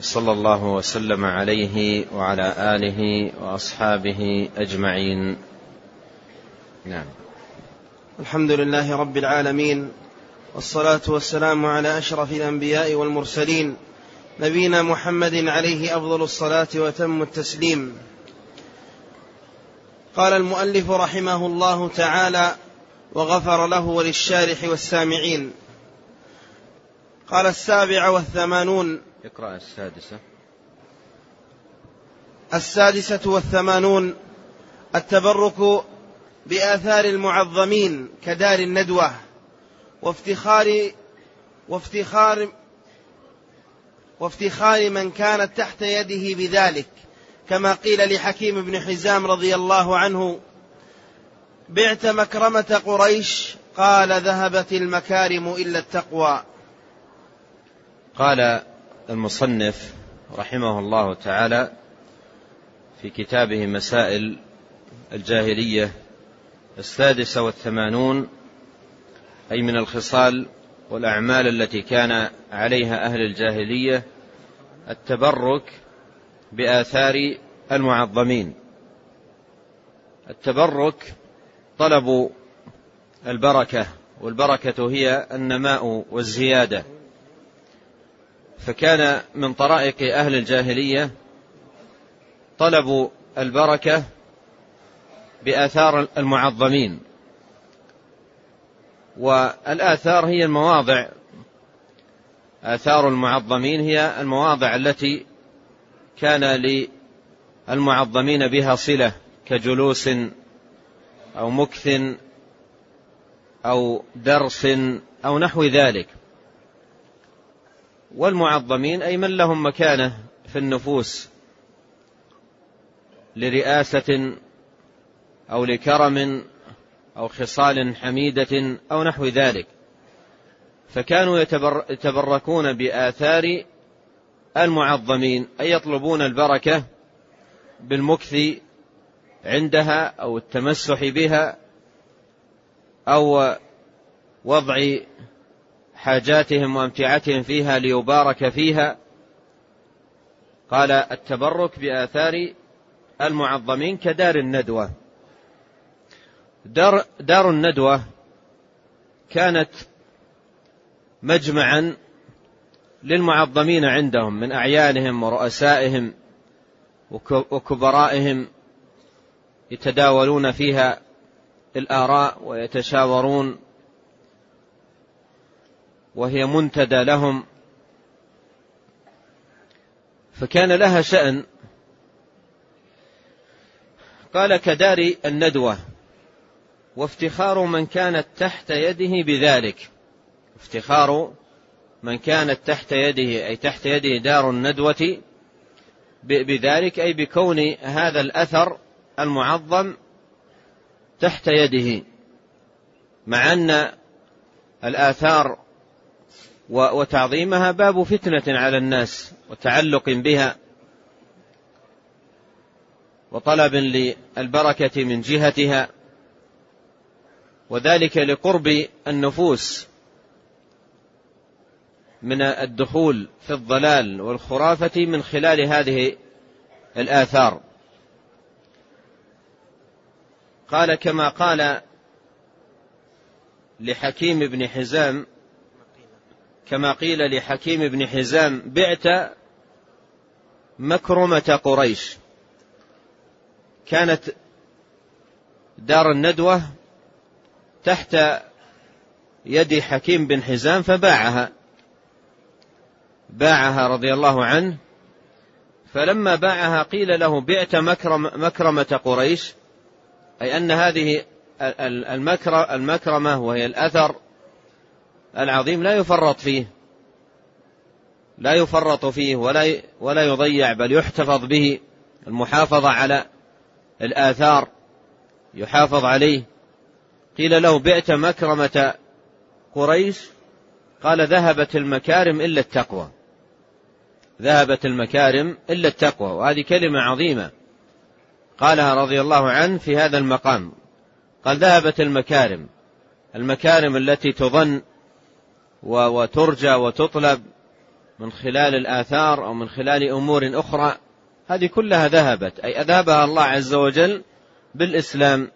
صلى الله وسلم عليه وعلى آله وأصحابه أجمعين. نعم. الحمد لله رب العالمين والصلاة والسلام على أشرف الأنبياء والمرسلين نبينا محمد عليه أفضل الصلاة وتم التسليم. قال المؤلف رحمه الله تعالى وغفر له وللشارح والسامعين قال السابع والثمانون اقرأ السادسة. السادسة والثمانون التبرك بآثار المعظمين كدار الندوة وافتخار وافتخار وافتخار من كانت تحت يده بذلك كما قيل لحكيم بن حزام رضي الله عنه بعت مكرمة قريش قال ذهبت المكارم إلا التقوى. قال المصنف رحمه الله تعالى في كتابه مسائل الجاهلية السادسة والثمانون أي من الخصال والأعمال التي كان عليها أهل الجاهلية التبرك بآثار المعظمين. التبرك طلب البركة والبركة هي النماء والزيادة. فكان من طرائق أهل الجاهلية طلب البركة بآثار المعظمين. والآثار هي المواضع. آثار المعظمين هي المواضع التي كان للمعظمين بها صلة كجلوس أو مكث أو درس أو نحو ذلك. والمعظمين أي من لهم مكانة في النفوس لرئاسة أو لكرم أو خصال حميدة أو نحو ذلك. فكانوا يتبركون بآثار المعظمين أي يطلبون البركة بالمكث عندها أو التمسح بها أو وضع حاجاتهم وأمتعتهم فيها ليبارك فيها. قال التبرك بآثار المعظمين كدار الندوة. دار, دار الندوة كانت مجمعا للمعظمين عندهم من أعيانهم ورؤسائهم وكبرائهم يتداولون فيها الآراء ويتشاورون وهي منتدى لهم. فكان لها شأن. قال كدار الندوة وافتخار من كانت تحت يده بذلك. افتخار من كانت تحت يده أي تحت يده دار الندوة بذلك أي بكون هذا الأثر المعظم تحت يده. مع أن الآثار وتعظيمها باب فتنة على الناس وتعلق بها وطلب للبركة من جهتها وذلك لقرب النفوس من الدخول في الضلال والخرافة من خلال هذه الآثار. قال كما قال لحكيم بن حزام كما قيل لحكيم بن حزام بعت مكرمة قريش. كانت دار الندوة تحت يد حكيم بن حزام فباعها. باعها رضي الله عنه. فلما باعها قيل له بعت مكرم مكرمة قريش. أي أن هذه المكرمة وهي الأثر العظيم لا يفرط فيه. لا يفرط فيه ولا ولا يضيع بل يحتفظ به. المحافظة على الآثار يحافظ عليه. قيل له بعت مكرمة قريش؟ قال ذهبت المكارم إلا التقوى. ذهبت المكارم إلا التقوى. وهذه كلمة عظيمة قالها رضي الله عنه في هذا المقام. قال ذهبت المكارم. المكارم التي تظن وترجى وتطلب من خلال الآثار أو من خلال أمور أخرى هذه كلها ذهبت. أي أذهبها الله عز وجل بالإسلام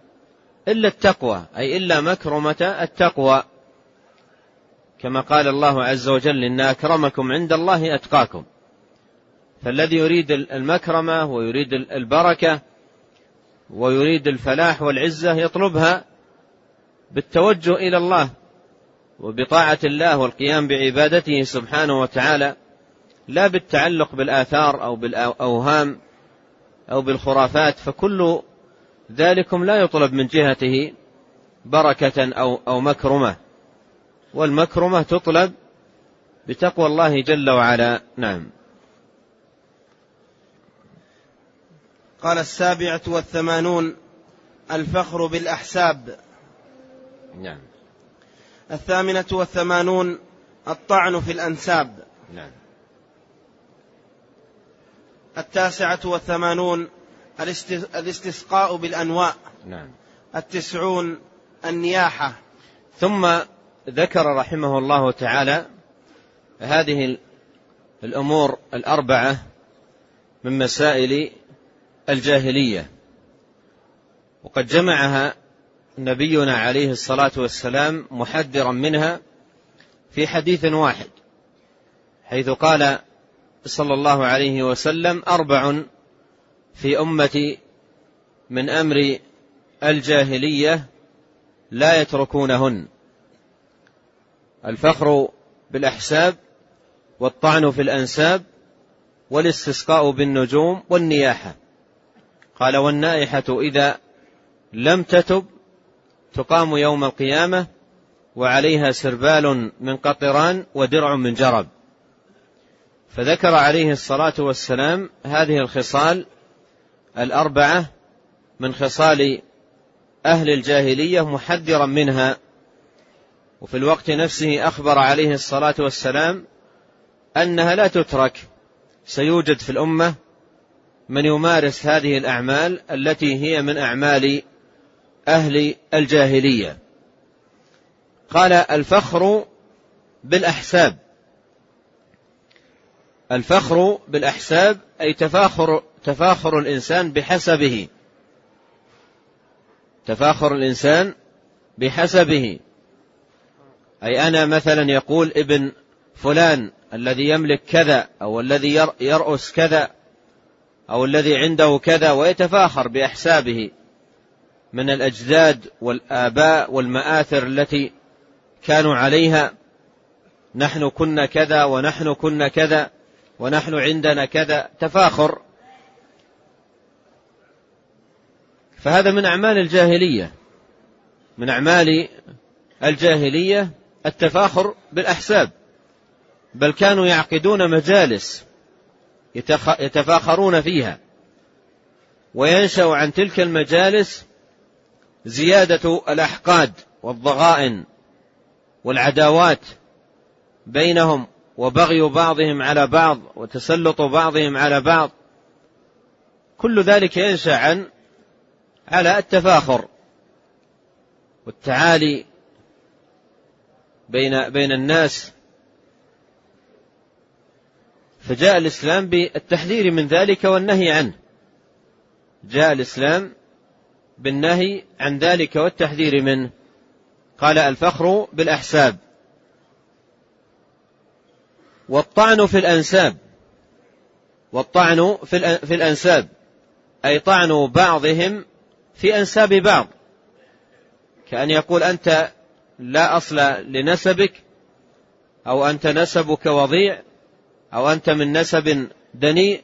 إلا التقوى أي إلا مكرمة التقوى. كما قال الله عز وجل إن أكرمكم عند الله أتقاكم فالذي يريد المكرمة ويريد البركة ويريد الفلاح والعزة يطلبها بالتوجه إلى الله. وبطاعة الله والقيام بعبادته سبحانه وتعالى لا بالتعلق بالآثار أو بالأوهام أو بالخرافات فكل ذلكم لا يطلب من جهته بركة أو أو مكرمة. والمكرمة تطلب بتقوى الله جل وعلا. نعم. قال السابعة والثمانون الفخر بالأحساب. نعم. الثامنة والثمانون الطعن في الأنساب. نعم. التاسعة والثمانون الاستسقاء بالأنواء. نعم. التسعون النياحة. ثم ذكر رحمه الله تعالى هذه الأمور الأربعة من مسائل الجاهلية وقد جمعها نبينا عليه الصلاة والسلام محذرا منها في حديث واحد حيث قال صلى الله عليه وسلم أربع في أمتي من أمر الجاهلية لا يتركونهن الفخر بالأحساب والطعن في الأنساب والاستسقاء بالنجوم والنياحة. قال والنائحة إذا لم تتب تقام يوم القيامة وعليها سربال من قطران ودرع من جرب. فذكر عليه الصلاة والسلام هذه الخصال الأربعة من خصال أهل الجاهلية محذرا منها. وفي الوقت نفسه أخبر عليه الصلاة والسلام أنها لا تترك سيوجد في الأمة من يمارس هذه الأعمال التي هي من أعمال أهل الجاهلية. قال الفخر بالأحساب. الفخر بالأحساب أي تفاخر تفاخر الإنسان بحسبه. تفاخر الإنسان بحسبه. أي أنا مثلا يقول ابن فلان الذي يملك كذا أو الذي يرأس كذا أو الذي عنده كذا ويتفاخر بأحسابه. من الأجداد والآباء والمآثر التي كانوا عليها. نحن كنا كذا ونحن كنا كذا ونحن عندنا كذا. تفاخر. فهذا من أعمال الجاهلية. من أعمال الجاهلية التفاخر بالأحساب. بل كانوا يعقدون مجالس يتفاخرون فيها. وينشأ عن تلك المجالس زيادة الأحقاد والضغائن والعداوات بينهم وبغي بعضهم على بعض وتسلط بعضهم على بعض. كل ذلك ينشأ عن على التفاخر والتعالي بين بين الناس. فجاء الإسلام بالتحذير من ذلك والنهي عنه. جاء الإسلام بالنهي عن ذلك والتحذير منه. قال الفخر بالأحساب. والطعن في الأنساب. والطعن في الأنساب. أي طعن بعضهم في أنساب بعض. كأن يقول أنت لا أصل لنسبك أو أنت نسبك وضيع أو أنت من نسب دنيء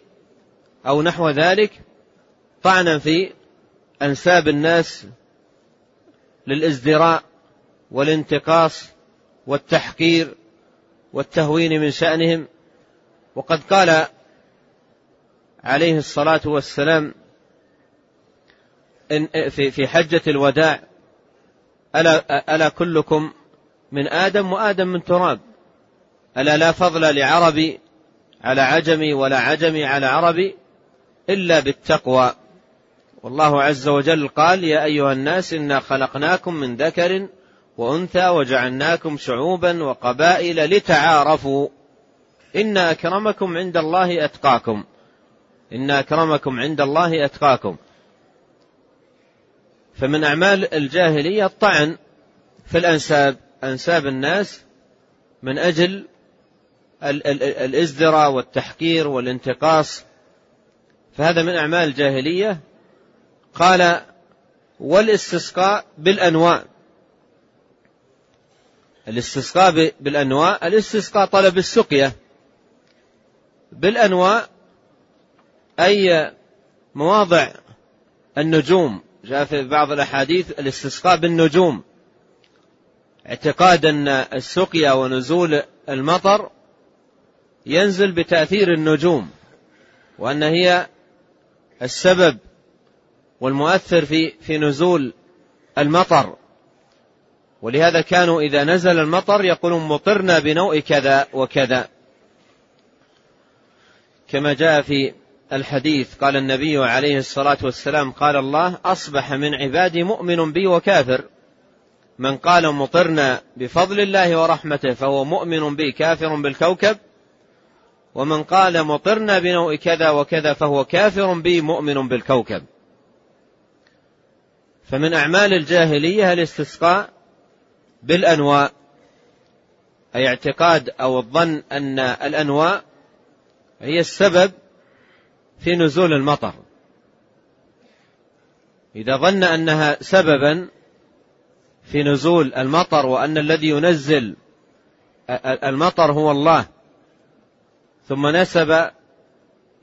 أو نحو ذلك. طعنا في أنساب الناس للازدراء والانتقاص والتحقير والتهوين من شأنهم. وقد قال عليه الصلاة والسلام في في حجة الوداع ألا, ألا كلكم من آدم وآدم من تراب؟ ألا لا فضل لعربي على عجمي ولا عجمي على عربي إلا بالتقوى؟ والله عز وجل قال يا أيها الناس إنا خلقناكم من ذكر وأنثى وجعلناكم شعوبا وقبائل لتعارفوا. إن أكرمكم عند الله أتقاكم. إن أكرمكم عند الله أتقاكم. فمن أعمال الجاهلية الطعن في الأنساب. أنساب الناس من أجل الإزدراء والتحقير والانتقاص. فهذا من أعمال الجاهلية. قال والاستسقاء بالأنواع. الاستسقاء بالأنواع الاستسقاء طلب السقية. بالأنواع أي مواضع النجوم. جاء في بعض الأحاديث الاستسقاء بالنجوم. اعتقاد أن السقيا ونزول المطر ينزل بتأثير النجوم وأن هي السبب والمؤثر في في نزول المطر. ولهذا كانوا إذا نزل المطر يقولون مطرنا بنوء كذا وكذا. كما جاء في الحديث قال النبي عليه الصلاة والسلام قال الله أصبح من عبادي مؤمن بي وكافر. من قال مطرنا بفضل الله ورحمته فهو مؤمن بي كافر بالكوكب. ومن قال مطرنا بنوء كذا وكذا فهو كافر بي مؤمن بالكوكب. فمن أعمال الجاهلية الاستسقاء بالأنواء أي اعتقاد أو الظن أن الأنواء هي السبب في نزول المطر. إذا ظن أنها سببا في نزول المطر وأن الذي ينزل المطر هو الله ثم نسب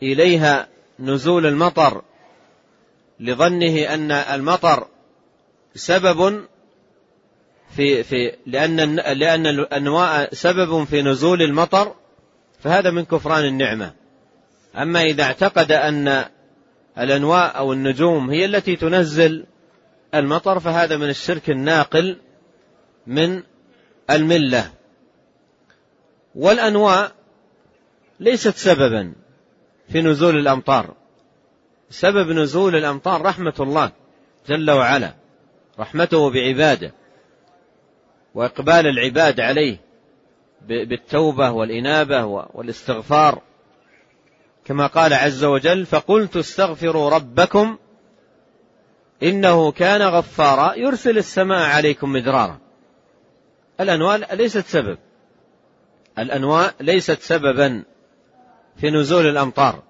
إليها نزول المطر لظنه أن المطر سبب في في لأن لأن الأنواء سبب في نزول المطر فهذا من كفران النعمة. أما إذا اعتقد أن الأنواء أو النجوم هي التي تنزل المطر فهذا من الشرك الناقل من الملة. والأنواء ليست سببا في نزول الأمطار. سبب نزول الأمطار رحمة الله جل وعلا. رحمته بعباده وإقبال العباد عليه بالتوبة والإنابة والاستغفار. كما قال عز وجل فقلت استغفروا ربكم إنه كان غفارا يرسل السماء عليكم مدرارا. الأنواع ليست سبب. الأنواع ليست سببا في نزول الأمطار.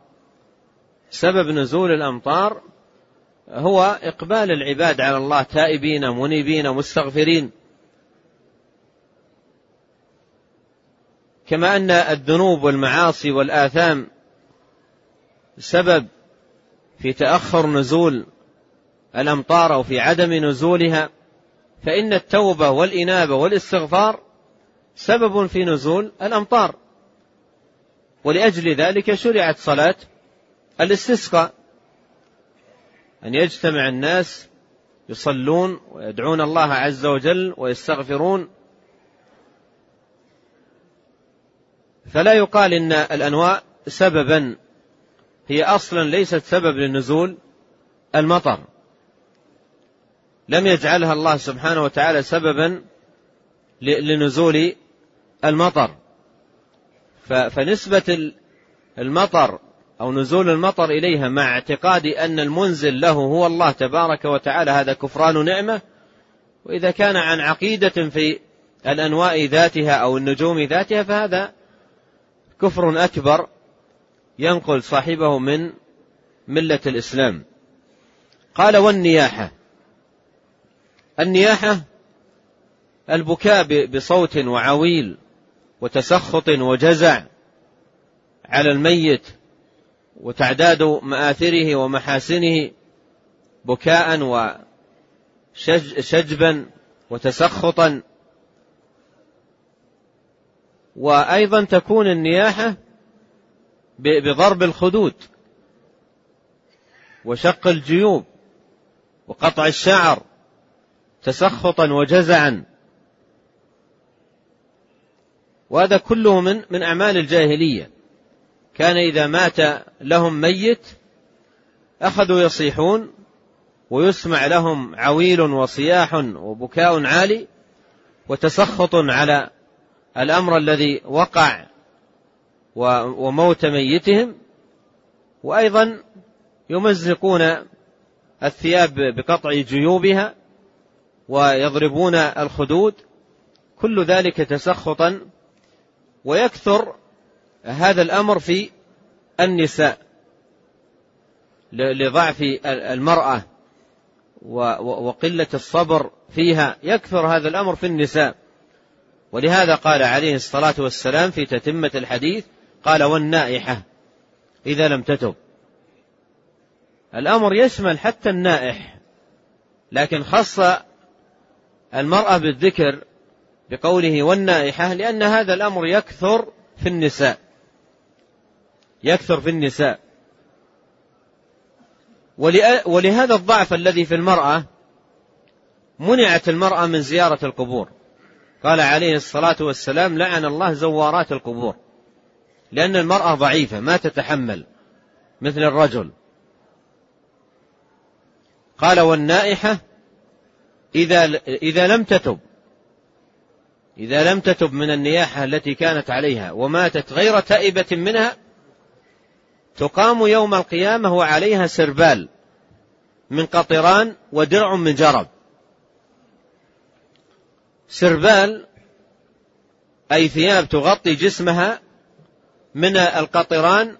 سبب نزول الأمطار هو إقبال العباد على الله تائبين منيبين مستغفرين. كما أن الذنوب والمعاصي والآثام سبب في تأخر نزول الأمطار أو في عدم نزولها فإن التوبة والإنابة والاستغفار سبب في نزول الأمطار. ولأجل ذلك شرعت صلاة الاستسقاء. أن يجتمع الناس يصلون ويدعون الله عز وجل ويستغفرون. فلا يقال إن الأنواء سببا هي أصلا ليست سبب لنزول المطر. لم يجعلها الله سبحانه وتعالى سببا لنزول المطر. فنسبة المطر أو نزول المطر إليها مع اعتقاد أن المنزل له هو الله تبارك وتعالى هذا كفران نعمة. وإذا كان عن عقيدة في الأنواء ذاتها أو النجوم ذاتها فهذا كفر أكبر ينقل صاحبه من ملة الإسلام. قال والنياحة. النياحة البكاء بصوت وعويل وتسخط وجزع على الميت وتعداد مآثره ومحاسنه بكاء وشجبا وتسخطا. وأيضا تكون النياحة بضرب الخدود وشق الجيوب وقطع الشعر تسخطا وجزعا. وهذا كله من من أعمال الجاهلية. كان إذا مات لهم ميت أخذوا يصيحون ويسمع لهم عويل وصياح وبكاء عالي وتسخط على الأمر الذي وقع وموت ميتهم وأيضا يمزقون الثياب بقطع جيوبها ويضربون الخدود كل ذلك تسخطا ويكثر هذا الأمر في النساء لضعف المرأة وقلة الصبر فيها يكثر هذا الأمر في النساء. ولهذا قال عليه الصلاة والسلام في تتمة الحديث قال والنائحة إذا لم تتب. الأمر يشمل حتى النائح لكن خص المرأة بالذكر بقوله والنائحة لأن هذا الأمر يكثر في النساء. يكثر في النساء. ولهذا الضعف الذي في المرأة منعت المرأة من زيارة القبور. قال عليه الصلاة والسلام لعن الله زوارات القبور. لأن المرأة ضعيفة ما تتحمل مثل الرجل. قال والنائحة إذا إذا لم تتب إذا لم تتب من النياحة التي كانت عليها وماتت غير تائبة منها تقام يوم القيامة وعليها سربال من قطران ودرع من جرب. سربال أي ثياب تغطي جسمها من القطران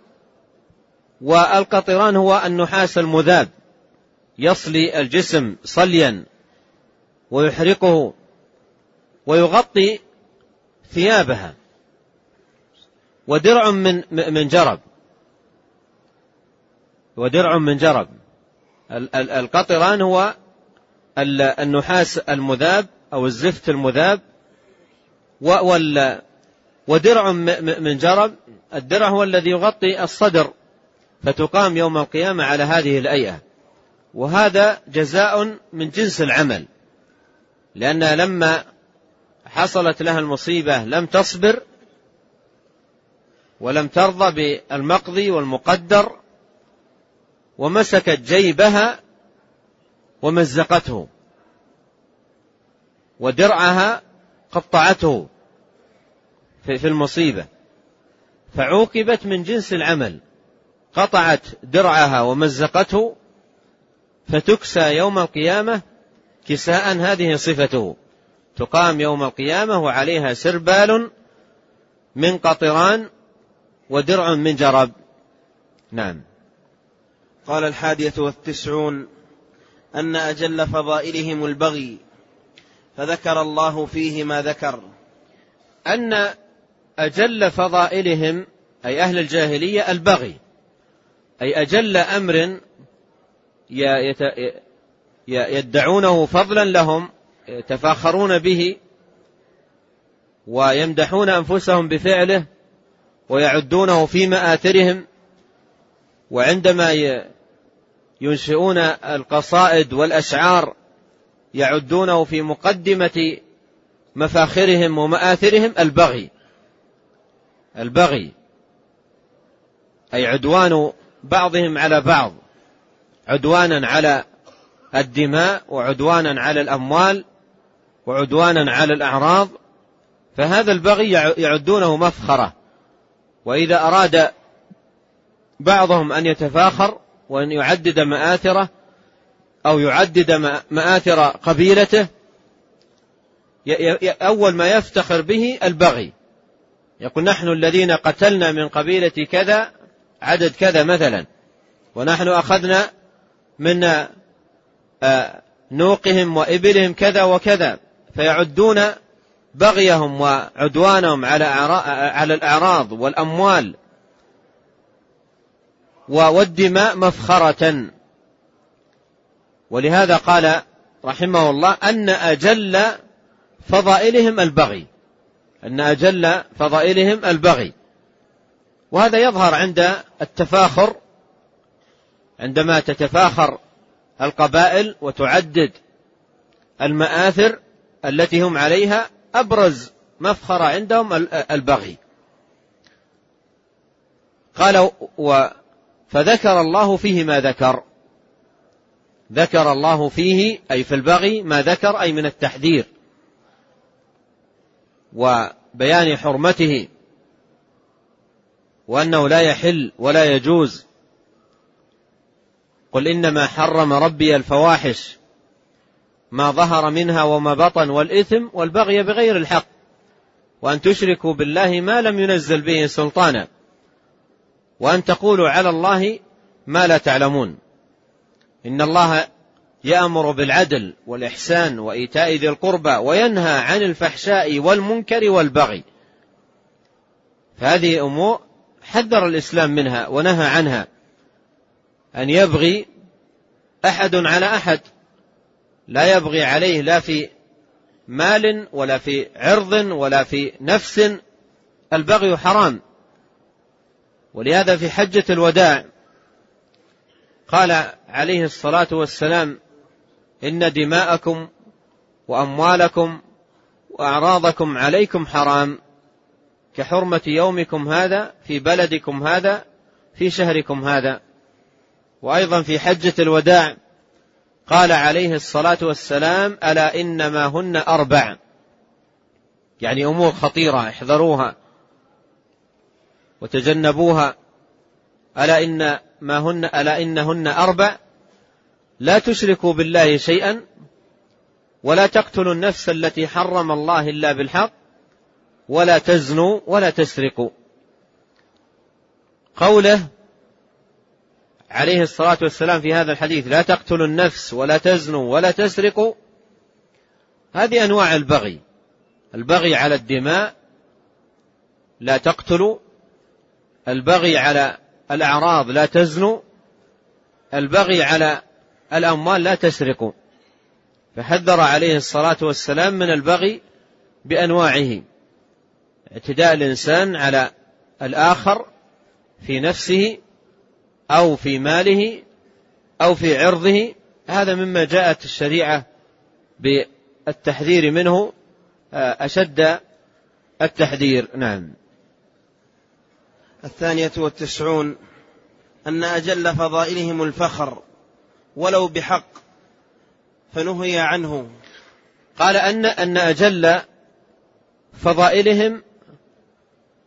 والقطران هو النحاس المذاب يصلي الجسم صليا ويحرقه ويغطي ثيابها. ودرع من من جرب. ودرع من جرب. القطران هو النحاس المذاب أو الزفت المذاب ودرع من جرب. الدرع هو الذي يغطي الصدر فتقام يوم القيامة على هذه الأيئة وهذا جزاء من جنس العمل لأنها لما حصلت لها المصيبة لم تصبر ولم ترضى بالمقضي والمقدر ومسكت جيبها ومزقته ودرعها قطعته في المصيبة. فعوقبت من جنس العمل. قطعت درعها ومزقته فتكسى يوم القيامة كساء هذه صفته. تقام يوم القيامة وعليها سربال من قطران ودرع من جرب. نعم. قال الحادية والتسعون أن أجل فضائلهم البغي فذكر الله فيه ما ذكر. أن أجل فضائلهم أي أهل الجاهلية البغي. أي أجل أمر يدعونه فضلا لهم يتفاخرون به ويمدحون أنفسهم بفعله ويعدونه في مآثرهم وعندما ينشئون القصائد والأشعار يعدونه في مقدمة مفاخرهم ومآثرهم البغي. البغي. أي عدوان بعضهم على بعض. عدوانا على الدماء وعدوانا على الأموال وعدوانا على الأعراض. فهذا البغي يعدونه مفخرة. وإذا أراد بعضهم أن يتفاخر وأن يعدد مآثره أو يعدد مآثر قبيلته أول ما يفتخر به البغي. يقول نحن الذين قتلنا من قبيلة كذا عدد كذا مثلا. ونحن أخذنا من نوقهم وإبلهم كذا وكذا. فيعدون بغيهم وعدوانهم على على الأعراض والأموال. والدماء مفخرة. ولهذا قال رحمه الله أن أجل فضائلهم البغي. أن أجل فضائلهم البغي. وهذا يظهر عند التفاخر. عندما تتفاخر القبائل وتعدد المآثر التي هم عليها أبرز مفخرة عندهم البغي. قال فذكر الله فيه ما ذكر. ذكر الله فيه أي في البغي ما ذكر أي من التحذير. وبيان حرمته وأنه لا يحل ولا يجوز. قل إنما حرم ربي الفواحش ما ظهر منها وما بطن والإثم والبغي بغير الحق وأن تشركوا بالله ما لم ينزل به سلطانا. وأن تقولوا على الله ما لا تعلمون. إن الله يأمر بالعدل والإحسان وإيتاء ذي القربى وينهى عن الفحشاء والمنكر والبغي. فهذه أمور حذر الإسلام منها ونهى عنها. أن يبغي أحد على أحد. لا يبغي عليه لا في مال ولا في عرض ولا في نفس. البغي حرام. ولهذا في حجة الوداع قال عليه الصلاة والسلام إن دماءكم وأموالكم وأعراضكم عليكم حرام كحرمة يومكم هذا في بلدكم هذا في شهركم هذا. وأيضا في حجة الوداع قال عليه الصلاة والسلام ألا إنما هن أربع. يعني أمور خطيرة احذروها. وتجنبوها. ألا إن ما هن ألا إنهن أربع. لا تشركوا بالله شيئا ولا تقتلوا النفس التي حرم الله إلا بالحق ولا تزنوا ولا تسرقوا. قوله عليه الصلاة والسلام في هذا الحديث لا تقتلوا النفس ولا تزنوا ولا تسرقوا. هذه أنواع البغي. البغي على الدماء لا تقتلوا البغي على الأعراض لا تزنوا البغي على الأموال لا تسرقوا. فحذر عليه الصلاة والسلام من البغي بأنواعه. اعتداء الإنسان على الآخر في نفسه أو في ماله أو في عرضه. هذا مما جاءت الشريعة بالتحذير منه آه، أشد التحذير. نعم. الثانية والتسعون أن أجل فضائلهم الفخر ولو بحق فنهي عنه. قال أن أن أجل فضائلهم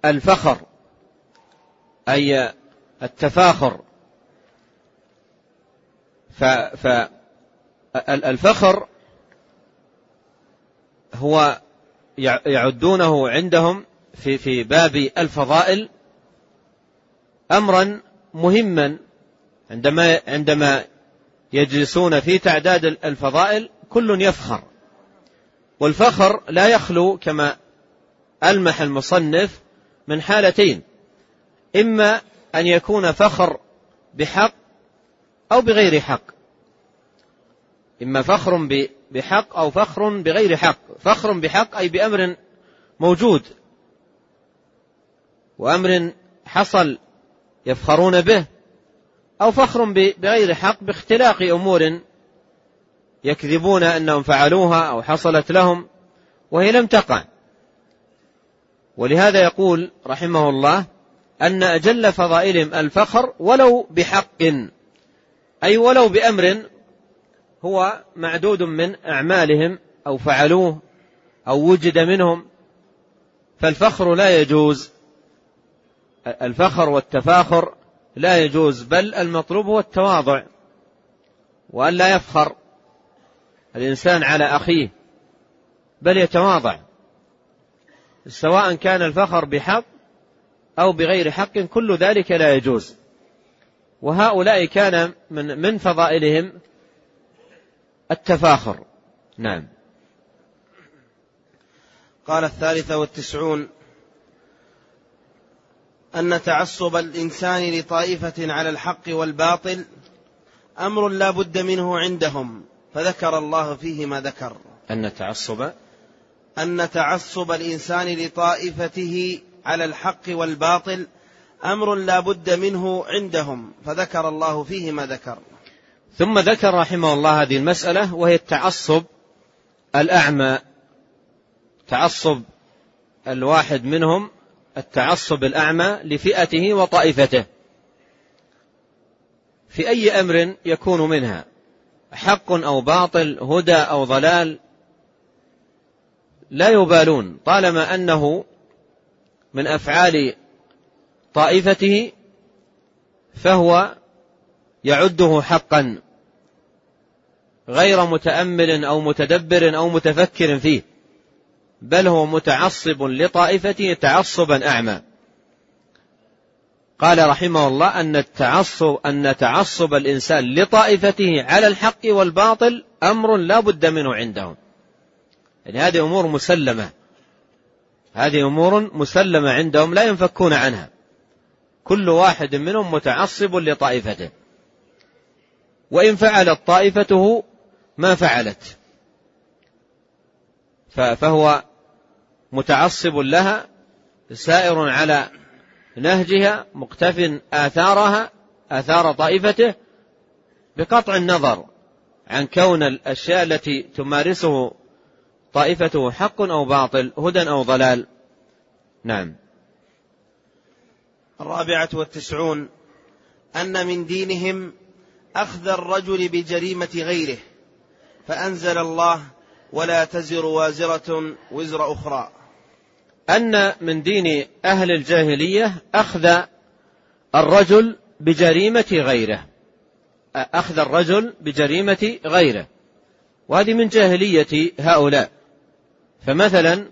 الفخر أي التفاخر. فالفخر هو يعدونه عندهم في في باب الفضائل امرا مهما عندما عندما يجلسون في تعداد الفضائل كل يفخر. والفخر لا يخلو كما ألمح المصنف من حالتين. إما أن يكون فخر بحق أو بغير حق. إما فخر بحق أو فخر بغير حق. فخر بحق أي بأمر موجود. وأمر حصل يفخرون به أو فخر بغير حق باختلاق أمور يكذبون أنهم فعلوها أو حصلت لهم وهي لم تقع. ولهذا يقول رحمه الله أن أجل فضائلهم الفخر ولو بحق أي ولو بأمر هو معدود من أعمالهم أو فعلوه أو وجد منهم فالفخر لا يجوز. الفخر والتفاخر لا يجوز بل المطلوب هو التواضع وأن لا يفخر. الإنسان على أخيه بل يتواضع سواء كان الفخر بحق أو بغير حق كل ذلك لا يجوز. وهؤلاء كان من من فضائلهم التفاخر. نعم. قال الثالثة والتسعون أن تعصب الإنسان لطائفة على الحق والباطل أمر لا بد منه عندهم فذكر الله فيه ما ذكر. أن تعصب؟ أن تعصب الإنسان لطائفته على الحق والباطل أمر لا بد منه عندهم فذكر الله فيه ما ذكر. ثم ذكر رحمه الله هذه المسألة وهي التعصب الأعمى تعصب الواحد منهم التعصب الأعمى لفئته وطائفته. في أي أمر يكون منها؟ حق أو باطل هدى أو ضلال؟ لا يبالون طالما أنه من أفعال طائفته فهو يعده حقا غير متأمل أو متدبر أو متفكر فيه. بل هو متعصب لطائفته تعصبا أعمى. قال رحمه الله أن التعصب أن تعصب الإنسان لطائفته على الحق والباطل أمر لا بد منه عندهم. يعني هذه أمور مسلمة. هذه أمور مسلمة عندهم لا ينفكون عنها. كل واحد منهم متعصب لطائفته. وإن فعلت طائفته ما فعلت. فهو متعصب لها سائر على نهجها مقتف آثارها آثار طائفته بقطع النظر عن كون الأشياء التي تمارسه طائفته حق أو باطل هدى أو ضلال. نعم. الرابعة والتسعون أن من دينهم أخذ الرجل بجريمة غيره فأنزل الله ولا تزر وازرة وزر أخرى. أن من دين أهل الجاهلية أخذ الرجل بجريمة غيره. أخذ الرجل بجريمة غيره. وهذه من جاهلية هؤلاء. فمثلا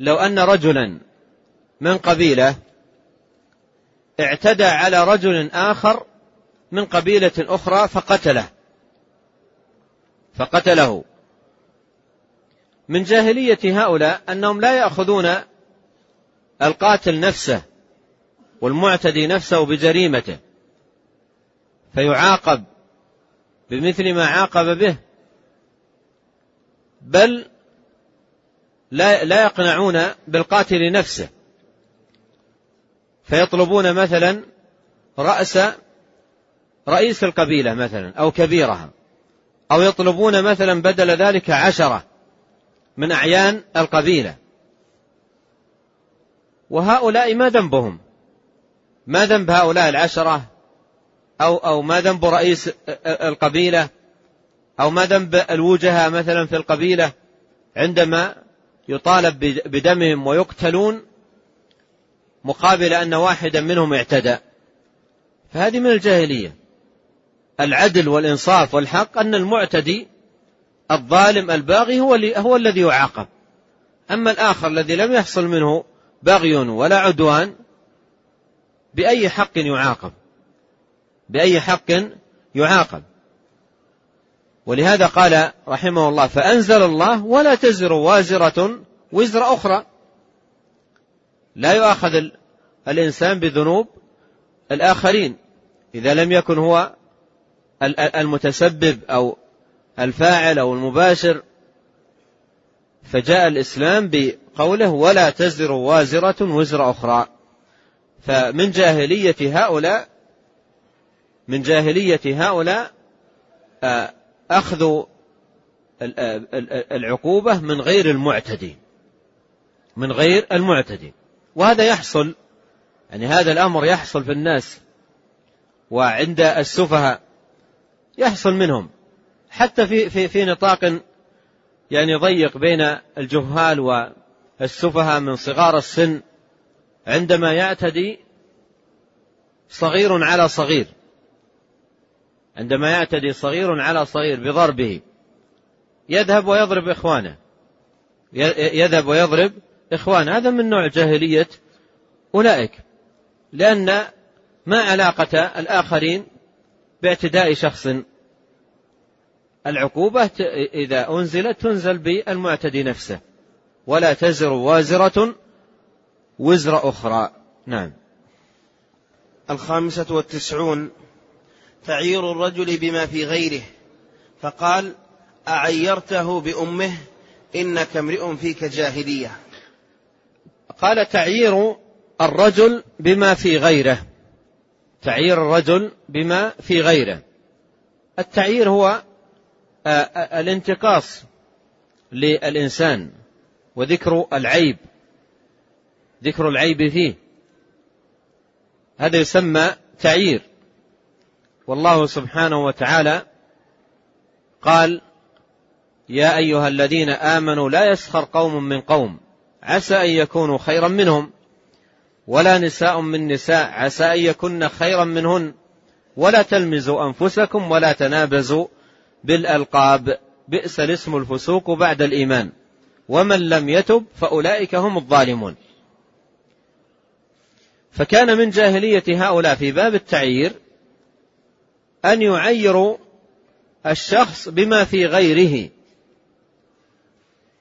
لو أن رجلا من قبيلة اعتدى على رجل آخر من قبيلة أخرى فقتله. فقتله. من جاهلية هؤلاء أنهم لا يأخذون القاتل نفسه والمعتدي نفسه بجريمته فيعاقب بمثل ما عاقب به بل لا لا يقنعون بالقاتل نفسه. فيطلبون مثلا رأس رئيس القبيلة مثلا أو كبيرها أو يطلبون مثلا بدل ذلك عشرة. من أعيان القبيلة. وهؤلاء ما ذنبهم؟ ما ذنب هؤلاء العشرة؟ أو أو ما ذنب رئيس القبيلة؟ أو ما ذنب الوجهاء مثلا في القبيلة عندما يطالب بدمهم ويقتلون مقابل أن واحدا منهم اعتدى؟ فهذه من الجاهلية. العدل والإنصاف والحق أن المعتدي الظالم الباغي هو, هو الذي يعاقب. أما الآخر الذي لم يحصل منه بغي ولا عدوان بأي حق يعاقب؟ بأي حق يعاقب؟ ولهذا قال رحمه الله فأنزل الله ولا تزر وازرة وزر أخرى. لا يؤاخذ الإنسان بذنوب الآخرين إذا لم يكن هو المتسبب أو الفاعل أو المباشر فجاء الإسلام بقوله ولا تزر وازرة وزر أخرى. فمن جاهلية هؤلاء من جاهلية هؤلاء آه، أخذ العقوبة من غير المعتدي من غير المعتدي وهذا يحصل يعني هذا الأمر يحصل في الناس وعند السفهاء يحصل منهم. حتى في في في نطاق يعني ضيق بين الجهال والسفهاء من صغار السن عندما يعتدي صغير على صغير عندما يعتدي صغير على صغير بضربه يذهب ويضرب إخوانه يذهب ويضرب إخوانه هذا من نوع جاهلية أولئك لأن ما علاقة الآخرين باعتداء شخص العقوبة إذا أنزلت تنزل بالمعتدي نفسه ولا تزر وازرة وزر أخرى. نعم. الخامسة والتسعون تعيير الرجل بما في غيره فقال أعيرته بأمه إنك امرئ فيك جاهلية. قال تعيير الرجل بما في غيره. تعيير الرجل بما في غيره. التعيير هو الانتقاص للإنسان وذكر العيب ذكر العيب فيه. هذا يسمى تعيير. والله سبحانه وتعالى قال يا أيها الذين آمنوا لا يسخر قوم من قوم عسى أن يكونوا خيرا منهم ولا نساء من نساء عسى أن يكن خيرا منهن ولا تلمزوا أنفسكم ولا تنابزوا بالألقاب بئس الاسم الفسوق بعد الإيمان. ومن لم يتب فأولئك هم الظالمون. فكان من جاهلية هؤلاء في باب التعيير أن يعيروا الشخص بما في غيره.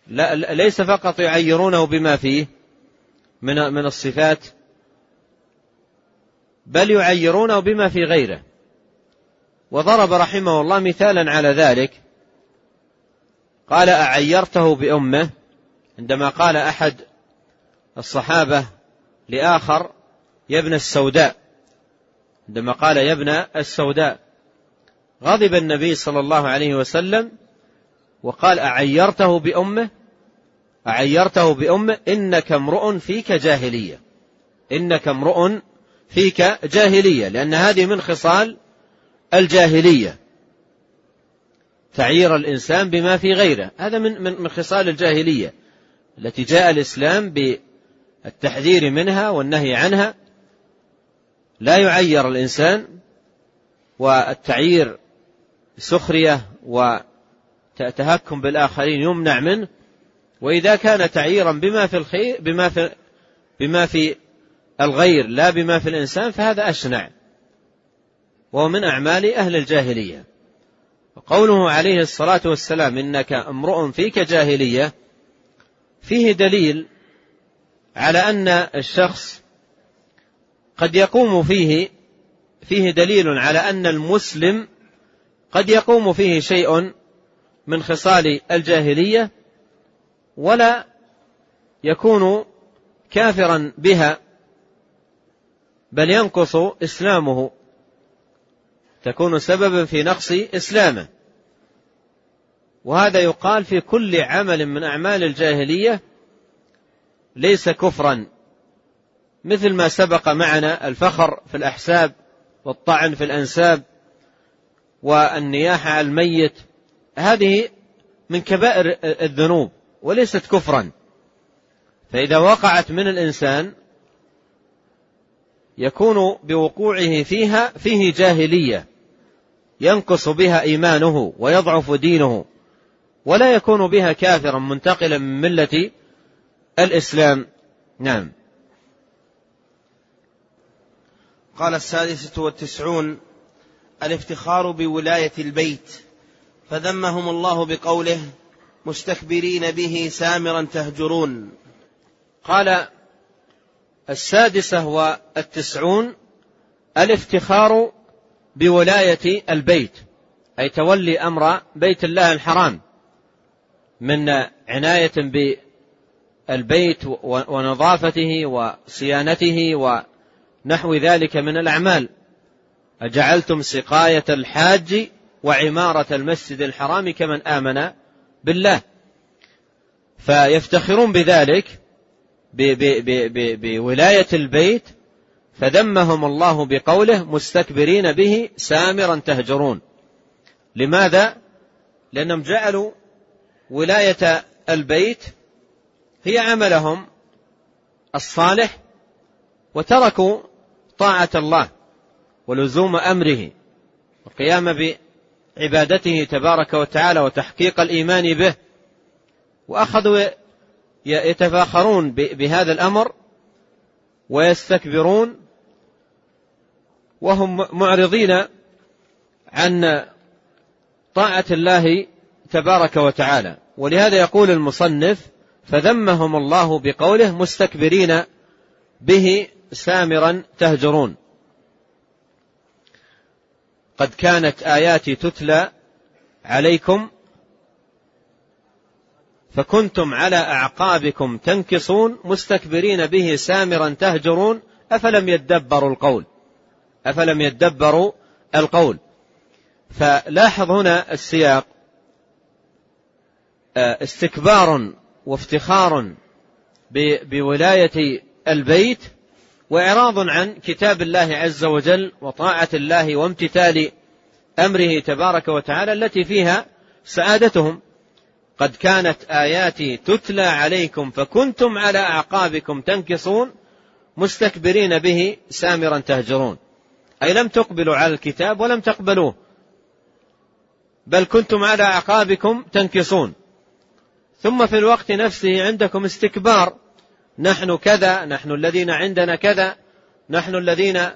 لا ليس فقط يعيرونه بما فيه من من الصفات بل يعيرونه بما في غيره. وضرب رحمه الله مثالا على ذلك. قال أعيرته بأمه عندما قال أحد الصحابة لآخر يا ابن السوداء. عندما قال يا ابن السوداء. غضب النبي صلى الله عليه وسلم وقال أعيرته بأمه؟ أعيرته بأمه؟ إنك امرؤ فيك جاهلية. إنك امرؤ فيك جاهلية. لأن هذه من خصال الجاهلية. تعيير الإنسان بما في غيره. هذا من من خصال الجاهلية التي جاء الإسلام بالتحذير منها والنهي عنها. لا يعير الإنسان والتعيير سخرية وتهكم بالآخرين يمنع منه. وإذا كان تعييرا بما في الخير بما في بما في الغير لا بما في الإنسان فهذا أشنع. وهو من أعمال أهل الجاهلية. وقوله عليه الصلاة والسلام إنك امرؤ فيك جاهلية فيه دليل على أن الشخص قد يقوم فيه فيه دليل على أن المسلم قد يقوم فيه شيء من خصال الجاهلية ولا يكون كافرا بها بل ينقص إسلامه. تكون سببا في نقص إسلامه. وهذا يقال في كل عمل من أعمال الجاهلية ليس كفرا مثل ما سبق معنا الفخر في الأحساب والطعن في الأنساب والنياحة على الميت. هذه من كبائر الذنوب وليست كفرا. فإذا وقعت من الإنسان يكون بوقوعه فيها فيه جاهلية. ينقص بها إيمانه ويضعف دينه ولا يكون بها كافرا منتقلا من ملة الإسلام. نعم. قال السادسة والتسعون الافتخار بولاية البيت. فذمهم الله بقوله مستكبرين به سامرا تهجرون. قال السادسة والتسعون الافتخار بولاية البيت أي تولي أمر بيت الله الحرام من عناية بالبيت ونظافته وصيانته ونحو ذلك من الأعمال. أجعلتم سقاية الحاج وعمارة المسجد الحرام كمن آمن بالله. فيفتخرون بذلك بولاية البيت فذمهم الله بقوله مستكبرين به سامرا تهجرون. لماذا؟ لأنهم جعلوا ولاية البيت هي عملهم الصالح وتركوا طاعة الله ولزوم أمره والقيام بعبادته تبارك وتعالى وتحقيق الإيمان به. وأخذوا يتفاخرون بهذا الأمر ويستكبرون وهم معرضين عن طاعة الله تبارك وتعالى. ولهذا يقول المصنف فذمهم الله بقوله مستكبرين به سامرا تهجرون. قد كانت آياتي تتلى عليكم فكنتم على أعقابكم تنكصون مستكبرين به سامرا تهجرون أفلم يدبروا القول؟ أفلم يدبروا القول؟ فلاحظ هنا السياق. آه، استكبار وافتخار بولاية البيت وإعراض عن كتاب الله عز وجل وطاعة الله وامتثال أمره تبارك وتعالى التي فيها سعادتهم. قد كانت آياتي تتلى عليكم فكنتم على أعقابكم تنكصون مستكبرين به سامرا تهجرون. أي لم تقبلوا على الكتاب ولم تقبلوه. بل كنتم على أعقابكم تنكصون. ثم في الوقت نفسه عندكم استكبار. نحن كذا نحن الذين عندنا كذا نحن الذين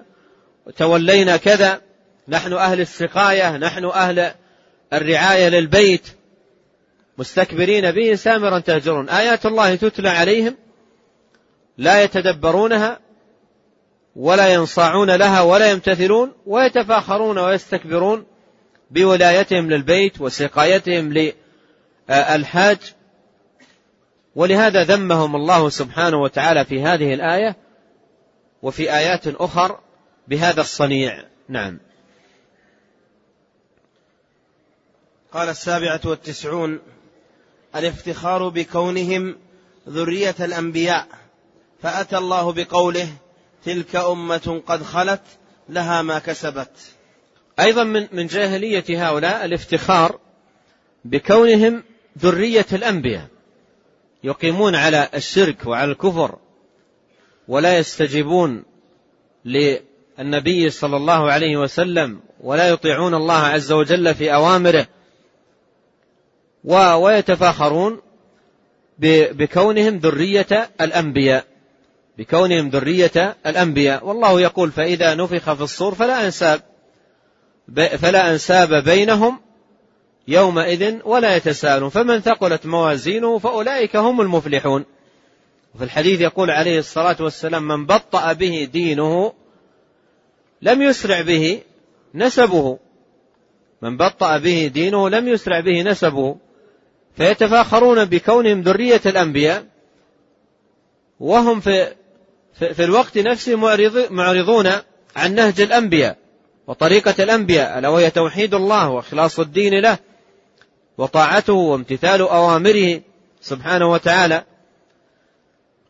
تولينا كذا نحن أهل السقاية نحن أهل الرعاية للبيت. مستكبرين به سامرا تهجرون. آيات الله تتلى عليهم لا يتدبرونها. ولا ينصاعون لها ولا يمتثلون ويتفاخرون ويستكبرون بولايتهم للبيت وسقايتهم للحاج. ولهذا ذمهم الله سبحانه وتعالى في هذه الآية وفي آيات أخر بهذا الصنيع. نعم. قال السابعة والتسعون الافتخار بكونهم ذرية الأنبياء فأتى الله بقوله تلك أمة قد خلت لها ما كسبت. أيضا من من جاهلية هؤلاء الافتخار بكونهم ذرية الأنبياء يقيمون على الشرك وعلى الكفر ولا يستجيبون للنبي صلى الله عليه وسلم ولا يطيعون الله عز وجل في أوامره ويتفاخرون بكونهم ذرية الأنبياء. بكونهم ذرية الأنبياء. والله يقول فإذا نفخ في الصور فلا أنساب فلا أنساب بينهم يومئذ ولا يتساءلون. فمن ثقلت موازينه فأولئك هم المفلحون. وفي الحديث يقول عليه الصلاة والسلام من بطأ به دينه لم يسرع به نسبه. من بطأ به دينه لم يسرع به نسبه. فيتفاخرون بكونهم ذرية الأنبياء. وهم في في الوقت نفسه معرضون عن نهج الأنبياء وطريقة الأنبياء ألا وهي توحيد الله وإخلاص الدين له وطاعته وامتثال أوامره سبحانه وتعالى.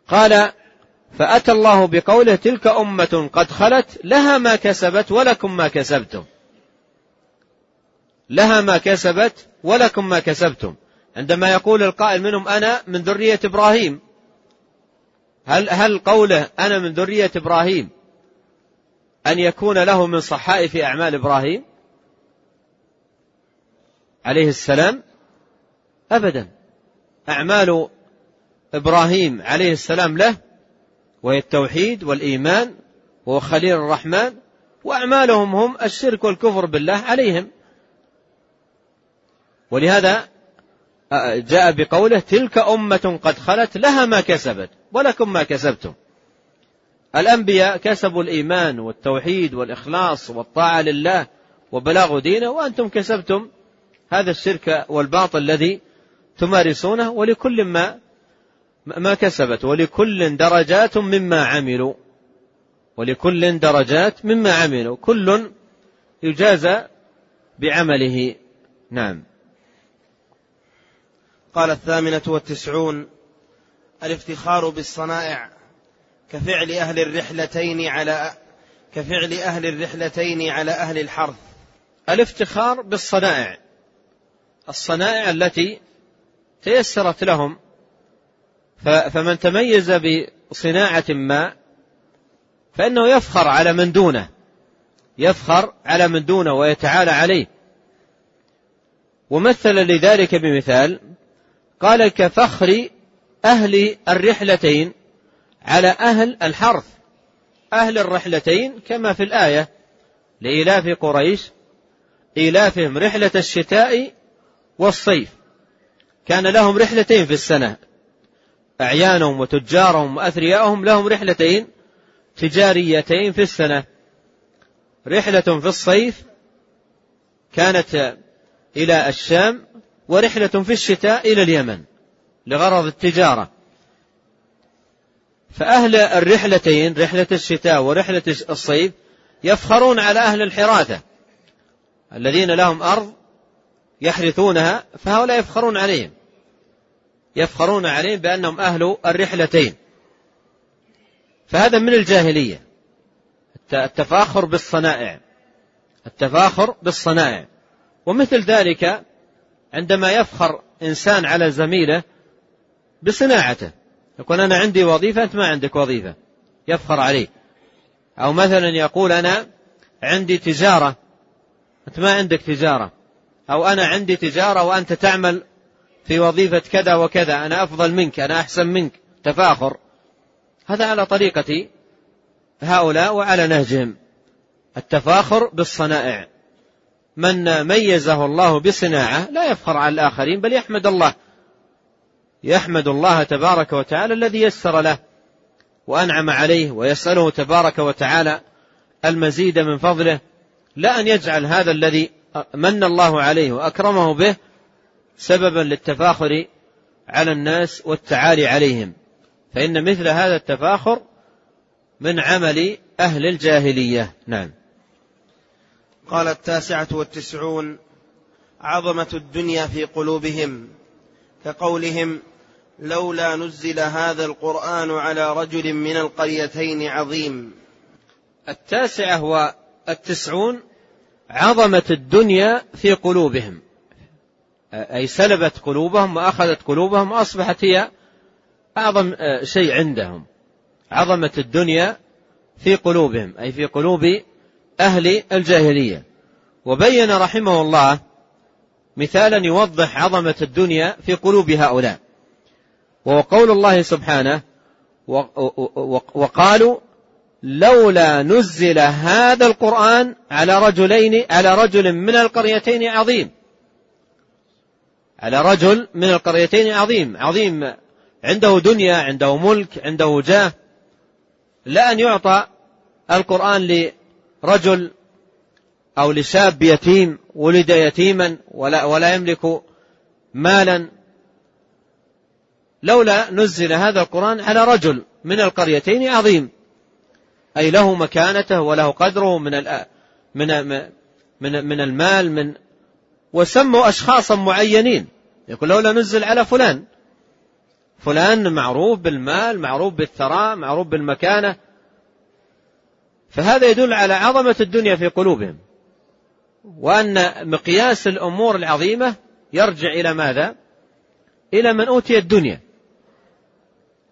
قال فأتى الله بقوله تلك أمة قد خلت لها ما كسبت ولكم ما كسبتم. لها ما كسبت ولكم ما كسبتم. عندما يقول القائل منهم أنا من ذرية إبراهيم. هل هل قوله أنا من ذرية إبراهيم أن يكون له من صحائف أعمال إبراهيم عليه السلام؟ أبدا. أعمال إبراهيم عليه السلام له وهي التوحيد والإيمان وهو خليل الرحمن وأعمالهم هم الشرك والكفر بالله عليهم. ولهذا جاء بقوله تلك أمة قد خلت لها ما كسبت ولكم ما كسبتم. الأنبياء كسبوا الإيمان والتوحيد والإخلاص والطاعة لله وبلاغ دينه وأنتم كسبتم هذا الشرك والباطل الذي تمارسونه ولكل ما ما كسبت ولكل درجات مما عملوا ولكل درجات مما عملوا كل يجازى بعمله. نعم. قال الثامنة والتسعون الافتخار بالصنائع كفعل أهل الرحلتين على كفعل أهل الرحلتين على أهل الحرث. الافتخار بالصنائع الصنائع التي تيسرت لهم فمن تميز بصناعة ما فإنه يفخر على من دونه يفخر على من دونه ويتعالى عليه. ومثل لذلك بمثال قال كفخر أهل الرحلتين على أهل الحرث. أهل الرحلتين كما في الآية لإلاف قريش إيلافهم رحلة الشتاء والصيف. كان لهم رحلتين في السنة أعيانهم وتجارهم وأثرياءهم لهم رحلتين تجاريتين في السنة. رحلة في الصيف كانت إلى الشام ورحلة في الشتاء إلى اليمن لغرض التجارة. فأهل الرحلتين رحلة الشتاء ورحلة الصيف يفخرون على أهل الحراثة الذين لهم أرض يحرثونها فهؤلاء يفخرون عليهم. يفخرون عليهم بأنهم أهل الرحلتين. فهذا من الجاهلية. التفاخر بالصنائع. التفاخر بالصنائع. ومثل ذلك عندما يفخر إنسان على زميله بصناعته. يقول أنا عندي وظيفة أنت ما عندك وظيفة. يفخر عليه أو مثلا يقول أنا عندي تجارة. أنت ما عندك تجارة. أو أنا عندي تجارة وأنت تعمل في وظيفة كذا وكذا. أنا أفضل منك أنا أحسن منك. تفاخر. هذا على طريقة هؤلاء وعلى نهجهم. التفاخر بالصنائع. من ميزه الله بصناعة لا يفخر على الآخرين بل يحمد الله. يحمد الله تبارك وتعالى الذي يسر له وأنعم عليه ويسأله تبارك وتعالى المزيد من فضله. لا أن يجعل هذا الذي من الله عليه وأكرمه به سببا للتفاخر على الناس والتعالي عليهم. فإن مثل هذا التفاخر من عمل أهل الجاهلية. نعم. قال التاسعة والتسعون عظمة الدنيا في قلوبهم كقولهم لولا نزل هذا القرآن على رجل من القريتين عظيم. التاسعة والتسعون عظمة الدنيا في قلوبهم. أي سلبت قلوبهم وأخذت قلوبهم وأصبحت هي أعظم شيء عندهم. عظمة الدنيا في قلوبهم أي في قلوب أهل الجاهلية. وبين رحمه الله مثالا يوضح عظمة الدنيا في قلوب هؤلاء. وهو قول الله سبحانه وقالوا لولا نزل هذا القرآن على رجلين على رجل من القريتين عظيم. على رجل من القريتين عظيم. عظيم عنده دنيا عنده ملك عنده جاه. لا أن يعطى القرآن لرجل أو لشاب يتيم ولد يتيما ولا, ولا يملك مالا. لولا نزل هذا القرآن على رجل من القريتين عظيم. أي له مكانته وله قدره من من من من المال من وسموا أشخاصا معينين. يقول لولا نزل على فلان. فلان معروف بالمال معروف بالثراء معروف بالمكانة. فهذا يدل على عظمة الدنيا في قلوبهم وأن مقياس الأمور العظيمة يرجع إلى ماذا؟ إلى من أوتي الدنيا.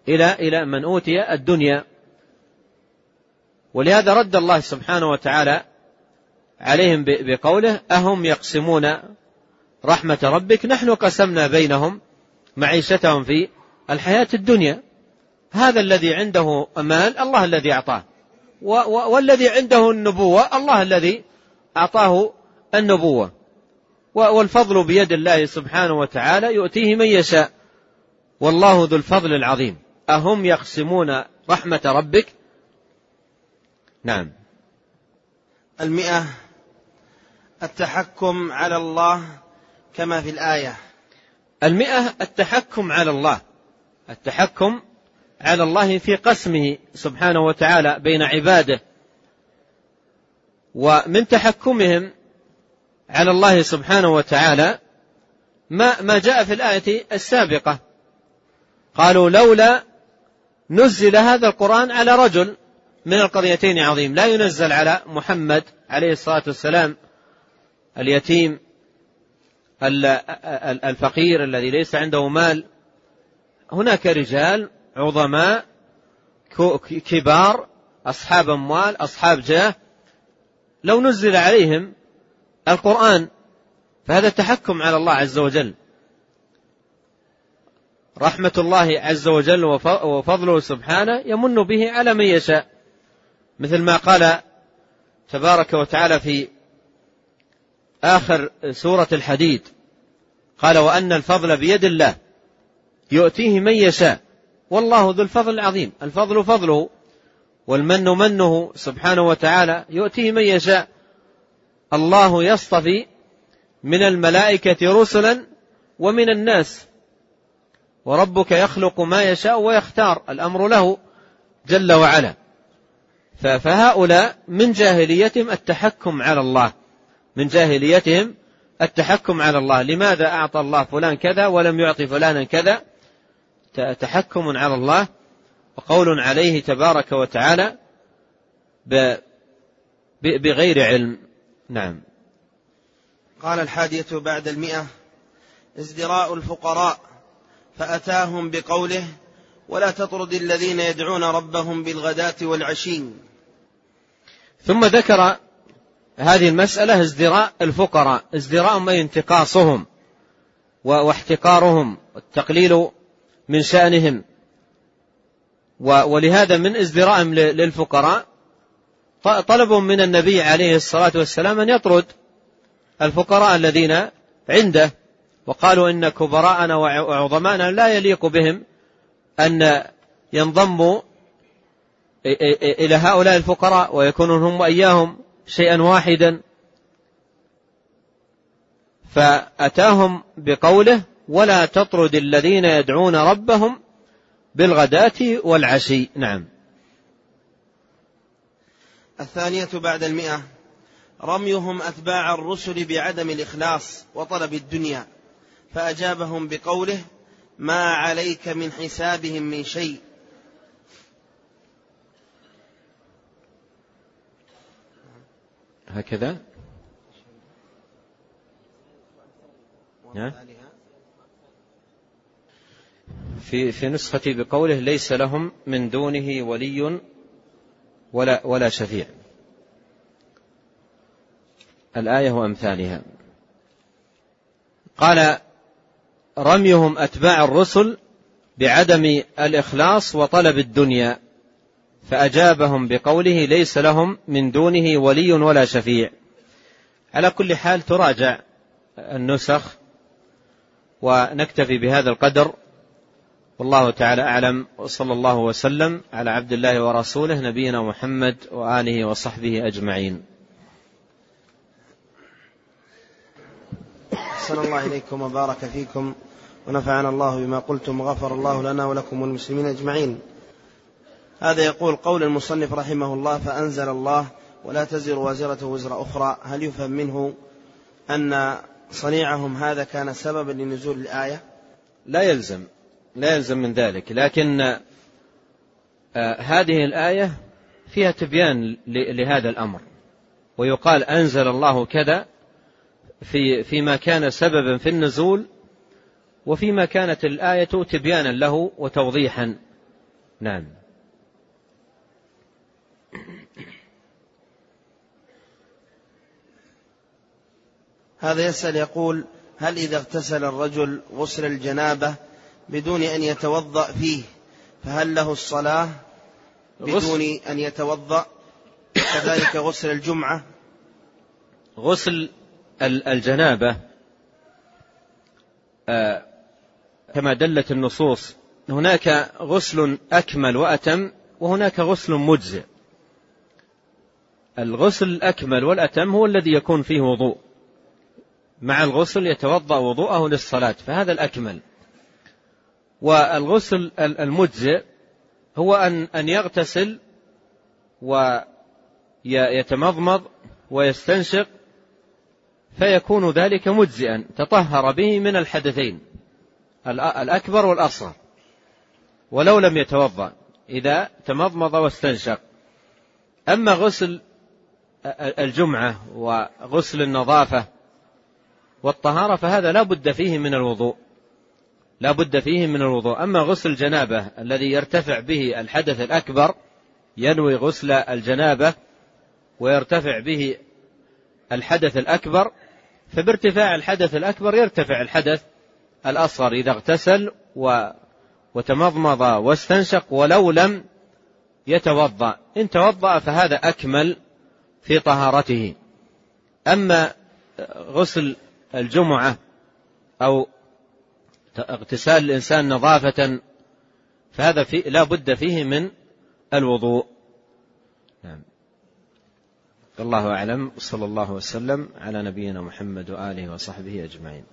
إلى إلى من أوتي الدنيا. ولهذا رد الله سبحانه وتعالى عليهم بقوله أهم يقسمون رحمة ربك؟ نحن قسمنا بينهم معيشتهم في الحياة الدنيا. هذا الذي عنده مال الله الذي أعطاه. والذي عنده النبوة الله الذي أعطاه النبوة. والفضل بيد الله سبحانه وتعالى يؤتيه من يشاء. والله ذو الفضل العظيم. أهم يقسمون رحمة ربك؟ نعم. المئة التحكم على الله كما في الآية. المئة التحكم على الله. التحكم على الله في قسمه سبحانه وتعالى بين عباده ومن تحكمهم على الله سبحانه وتعالى ما ما جاء في الآية السابقة. قالوا لولا نزل هذا القرآن على رجل من القريتين عظيم. لا ينزل على محمد عليه الصلاة والسلام اليتيم الفقير الذي ليس عنده مال. هناك رجال عظماء كبار أصحاب أموال أصحاب جاه. لو نزل عليهم القرآن فهذا تحكم على الله عز وجل. رحمة الله عز وجل وفضله سبحانه يمن به على من يشاء. مثل ما قال تبارك وتعالى في آخر سورة الحديد قال وأن الفضل بيد الله يؤتيه من يشاء. والله ذو الفضل العظيم. الفضل فضله والمن منه سبحانه وتعالى. يؤتيه من يشاء. الله يصطفي من الملائكة رسلا ومن الناس. وربك يخلق ما يشاء ويختار. الأمر له جل وعلا. فهؤلاء من جاهليتهم التحكم على الله. من جاهليتهم التحكم على الله. لماذا أعطى الله فلان كذا ولم يعطي فلانا كذا؟ تحكم على الله وقول عليه تبارك وتعالى بغير علم. نعم. قال الحادية بعد المئة ازدراء الفقراء فأتاهم بقوله ولا تطرد الذين يدعون ربهم بالغداة والعشي. ثم ذكر هذه المسألة ازدراء الفقراء. ازدراء أي انتقاصهم واحتقارهم. والتقليل من شأنهم. ولهذا من ازدراءهم للفقراء طلبوا من النبي عليه الصلاة والسلام أن يطرد الفقراء الذين عنده. وقالوا إن كبراءنا وعظماءنا لا يليق بهم أن ينضموا إلى هؤلاء الفقراء ويكونون هم وإياهم شيئا واحدا. فأتاهم بقوله ولا تطرد الذين يدعون ربهم بالغداة والعشي. نعم. الثانية بعد المئة. رميهم أتباع الرسل بعدم الإخلاص وطلب الدنيا فأجابهم بقوله ما عليك من حسابهم من شيء. هكذا. في في نسختي بقوله ليس لهم من دونه ولي ولا ولا شفيع. الآية وأمثالها. قال رميهم أتباع الرسل بعدم الإخلاص وطلب الدنيا فأجابهم بقوله ليس لهم من دونه ولي ولا شفيع. على كل حال تراجع النسخ ونكتفي بهذا القدر. والله تعالى أعلم وصلى الله وسلم على عبد الله ورسوله نبينا محمد وآله وصحبه أجمعين. أحسن الله إليكم وبارك فيكم ونفعنا الله بما قلتم وغفر الله لنا ولكم والمسلمين أجمعين. هذا يقول قول المصنف رحمه الله فأنزل الله ولا تزر وازرة وزر أخرى هل يفهم منه أن صنيعهم هذا كان سببا لنزول الآية؟ لا يلزم. لا يلزم من ذلك. لكن آه، هذه الآية فيها تبيان لهذا الأمر. ويقال أنزل الله كذا في فيما كان سببا في النزول وفيما كانت الآية تبيانا له وتوضيحا. نعم. هذا يسأل يقول هل إذا اغتسل الرجل غسل الجنابة بدون أن يتوضأ فيه. فهل له الصلاة بدون أن يتوضأ؟ كذلك غسل الجمعة. غسل الجنابة. آه، كما دلت النصوص هناك غسل أكمل وأتم وهناك غسل مجزئ. الغسل الأكمل والأتم هو الذي يكون فيه وضوء. مع الغسل يتوضأ وضوءه للصلاة فهذا الأكمل. والغسل المجزئ هو أن أن يغتسل ويتمضمض ويستنشق فيكون ذلك مجزئا. تطهر به من الحدثين الأكبر والأصغر ولو لم يتوضأ إذا تمضمض واستنشق. أما غسل الجمعة وغسل النظافة والطهارة فهذا لا بد فيه من الوضوء. لا بد فيه من الوضوء. أما غسل الجنابة الذي يرتفع به الحدث الأكبر ينوي غسل الجنابة ويرتفع به الحدث الأكبر فبارتفاع الحدث الأكبر يرتفع الحدث الأصغر إذا اغتسل و وتمضمض واستنشق ولو لم يتوضأ. إن توضأ فهذا أكمل في طهارته. أما غسل الجمعة أو اغتسال الإنسان نظافة فهذا في لا بد فيه من الوضوء. نعم. الله أعلم صلى الله وسلم على نبينا محمد وآله وصحبه أجمعين.